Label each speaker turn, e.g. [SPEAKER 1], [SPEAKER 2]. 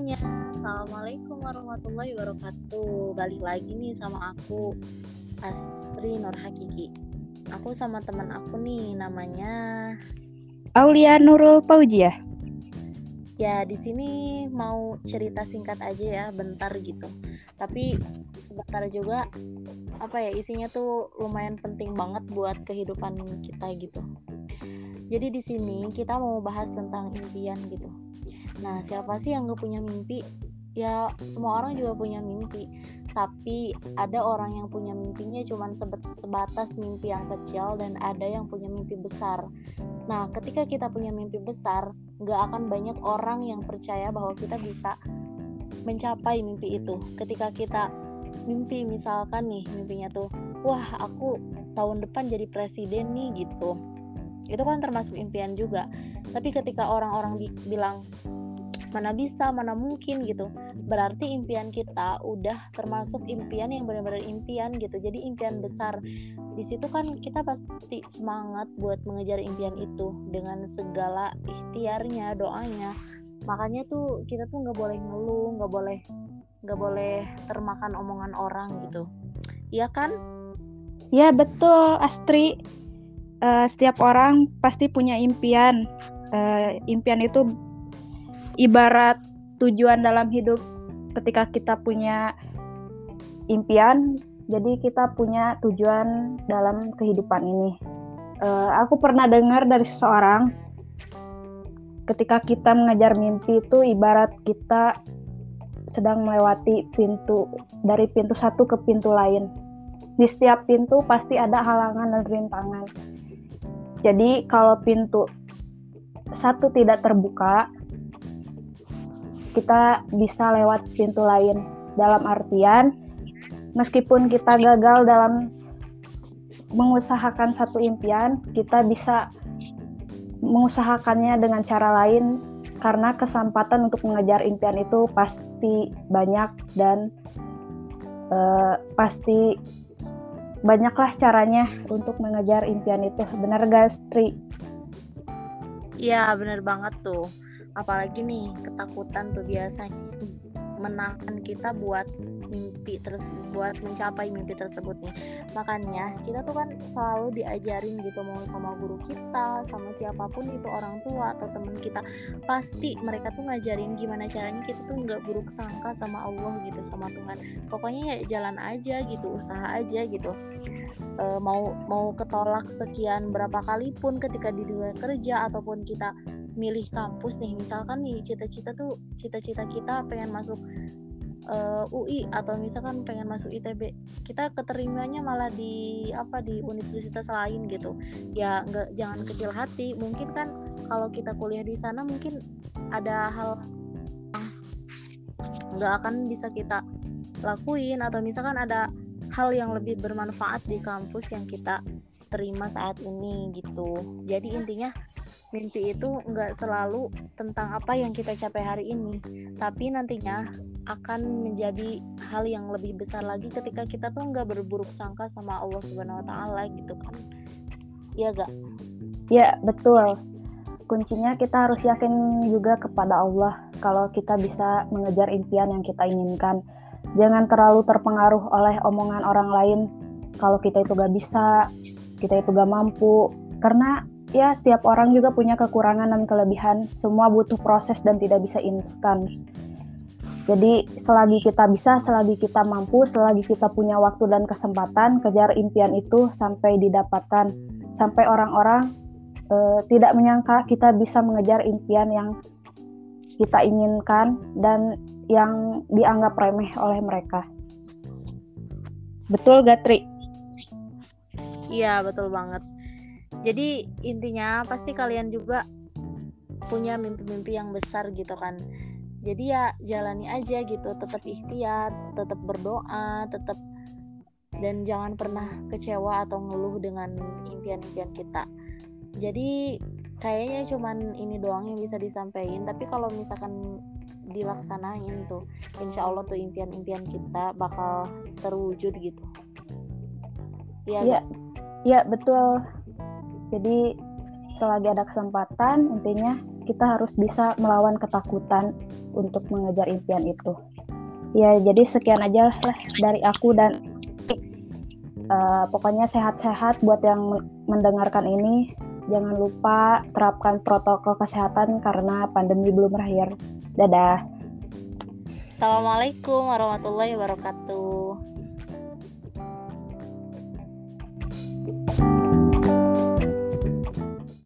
[SPEAKER 1] semuanya, Assalamualaikum warahmatullahi wabarakatuh. Balik lagi nih sama aku Astri Nur Hakiki Aku sama teman aku nih namanya
[SPEAKER 2] Aulia Nurul Paujia
[SPEAKER 1] Ya di sini mau cerita singkat aja ya, bentar gitu. Tapi sebentar juga apa ya isinya tuh lumayan penting banget buat kehidupan kita gitu. Jadi di sini kita mau bahas tentang impian gitu. Nah, siapa sih yang gak punya mimpi? Ya, semua orang juga punya mimpi. Tapi ada orang yang punya mimpinya cuma sebatas mimpi yang kecil dan ada yang punya mimpi besar. Nah, ketika kita punya mimpi besar, gak akan banyak orang yang percaya bahwa kita bisa mencapai mimpi itu. Ketika kita mimpi misalkan nih mimpinya tuh, wah aku tahun depan jadi presiden nih gitu itu kan termasuk impian juga tapi ketika orang-orang bilang mana bisa mana mungkin gitu. Berarti impian kita udah termasuk impian yang benar-benar impian gitu. Jadi impian besar. Di situ kan kita pasti semangat buat mengejar impian itu dengan segala ikhtiarnya doanya. Makanya tuh kita tuh nggak boleh ngeluh nggak boleh nggak boleh termakan omongan orang gitu. Iya kan?
[SPEAKER 2] Ya betul Astri. Uh, setiap orang pasti punya impian. Uh, impian itu ibarat tujuan dalam hidup. Ketika kita punya impian, jadi kita punya tujuan dalam kehidupan ini. Uh, aku pernah dengar dari seseorang, ketika kita mengejar mimpi itu ibarat kita sedang melewati pintu dari pintu satu ke pintu lain. Di setiap pintu pasti ada halangan dan rintangan jadi kalau pintu satu tidak terbuka, kita bisa lewat pintu lain. Dalam artian, meskipun kita gagal dalam mengusahakan satu impian, kita bisa mengusahakannya dengan cara lain karena kesempatan untuk mengejar impian itu pasti banyak dan uh, pasti banyaklah caranya untuk mengejar impian itu. Benar gak, Tri?
[SPEAKER 1] Iya, benar banget tuh. Apalagi nih, ketakutan tuh biasanya. Menangkan kita buat mimpi tersebut buat mencapai mimpi tersebut nih. Makanya kita tuh kan selalu diajarin gitu mau sama guru kita sama siapa pun itu orang tua atau teman kita. Pasti mereka tuh ngajarin gimana caranya kita tuh nggak buruk sangka sama Allah gitu sama Tuhan. Pokoknya ya jalan aja gitu usaha aja gitu. E, mau mau ketolak sekian berapa kali pun ketika di dunia kerja ataupun kita milih kampus nih. Misalkan nih cita-cita tuh cita-cita kita pengen masuk uh, eh, UI atau misalkan pengen masuk ITB kita keterimanya malah di apa di universitas lain gitu. Ya nggak jangan kecil hati. Mungkin kan kalau kita kuliah di sana mungkin ada hal nggak akan bisa kita lakuin atau misalkan ada hal yang lebih bermanfaat di kampus yang kita terima saat ini gitu. Jadi intinya mimpi itu nggak selalu tentang apa yang kita capai hari ini tapi nantinya akan menjadi hal yang lebih besar lagi ketika kita tuh nggak berburuk sangka sama Allah Subhanahu Wa Taala gitu kan. Ya gak
[SPEAKER 2] ya betul. Kuncinya kita harus yakin juga kepada Allah kalau kita bisa mengejar impian yang kita inginkan. Jangan terlalu terpengaruh oleh omongan orang lain. Kalau kita itu gak bisa kita itu gak mampu. Karena ya setiap orang juga punya kekurangan dan kelebihan semua butuh proses dan tidak bisa instan jadi selagi kita bisa, selagi kita mampu, selagi kita punya waktu dan kesempatan, kejar impian itu sampai didapatkan. Sampai orang-orang e, tidak menyangka kita bisa mengejar impian yang kita inginkan dan yang dianggap remeh oleh mereka. Betul gak, Tri?
[SPEAKER 1] Iya, betul banget. Jadi intinya pasti kalian juga punya mimpi-mimpi yang besar gitu kan. Jadi ya jalani aja gitu tetap ikhtiar tetap berdoa tetap dan jangan pernah kecewa atau ngeluh dengan impian-impian kita. Jadi kayaknya cuman ini doang yang bisa disampaikan. Tapi kalau misalkan dilaksanain tuh insya Allah tuh impian-impian kita bakal terwujud gitu.
[SPEAKER 2] Ya ya, ya betul jadi selagi ada kesempatan intinya kita harus bisa melawan ketakutan untuk mengejar impian itu. Ya, jadi sekian aja lah dari aku dan uh, pokoknya sehat-sehat buat yang mendengarkan ini. Jangan lupa terapkan protokol kesehatan karena pandemi belum berakhir. Dadah.
[SPEAKER 1] Assalamualaikum warahmatullahi wabarakatuh.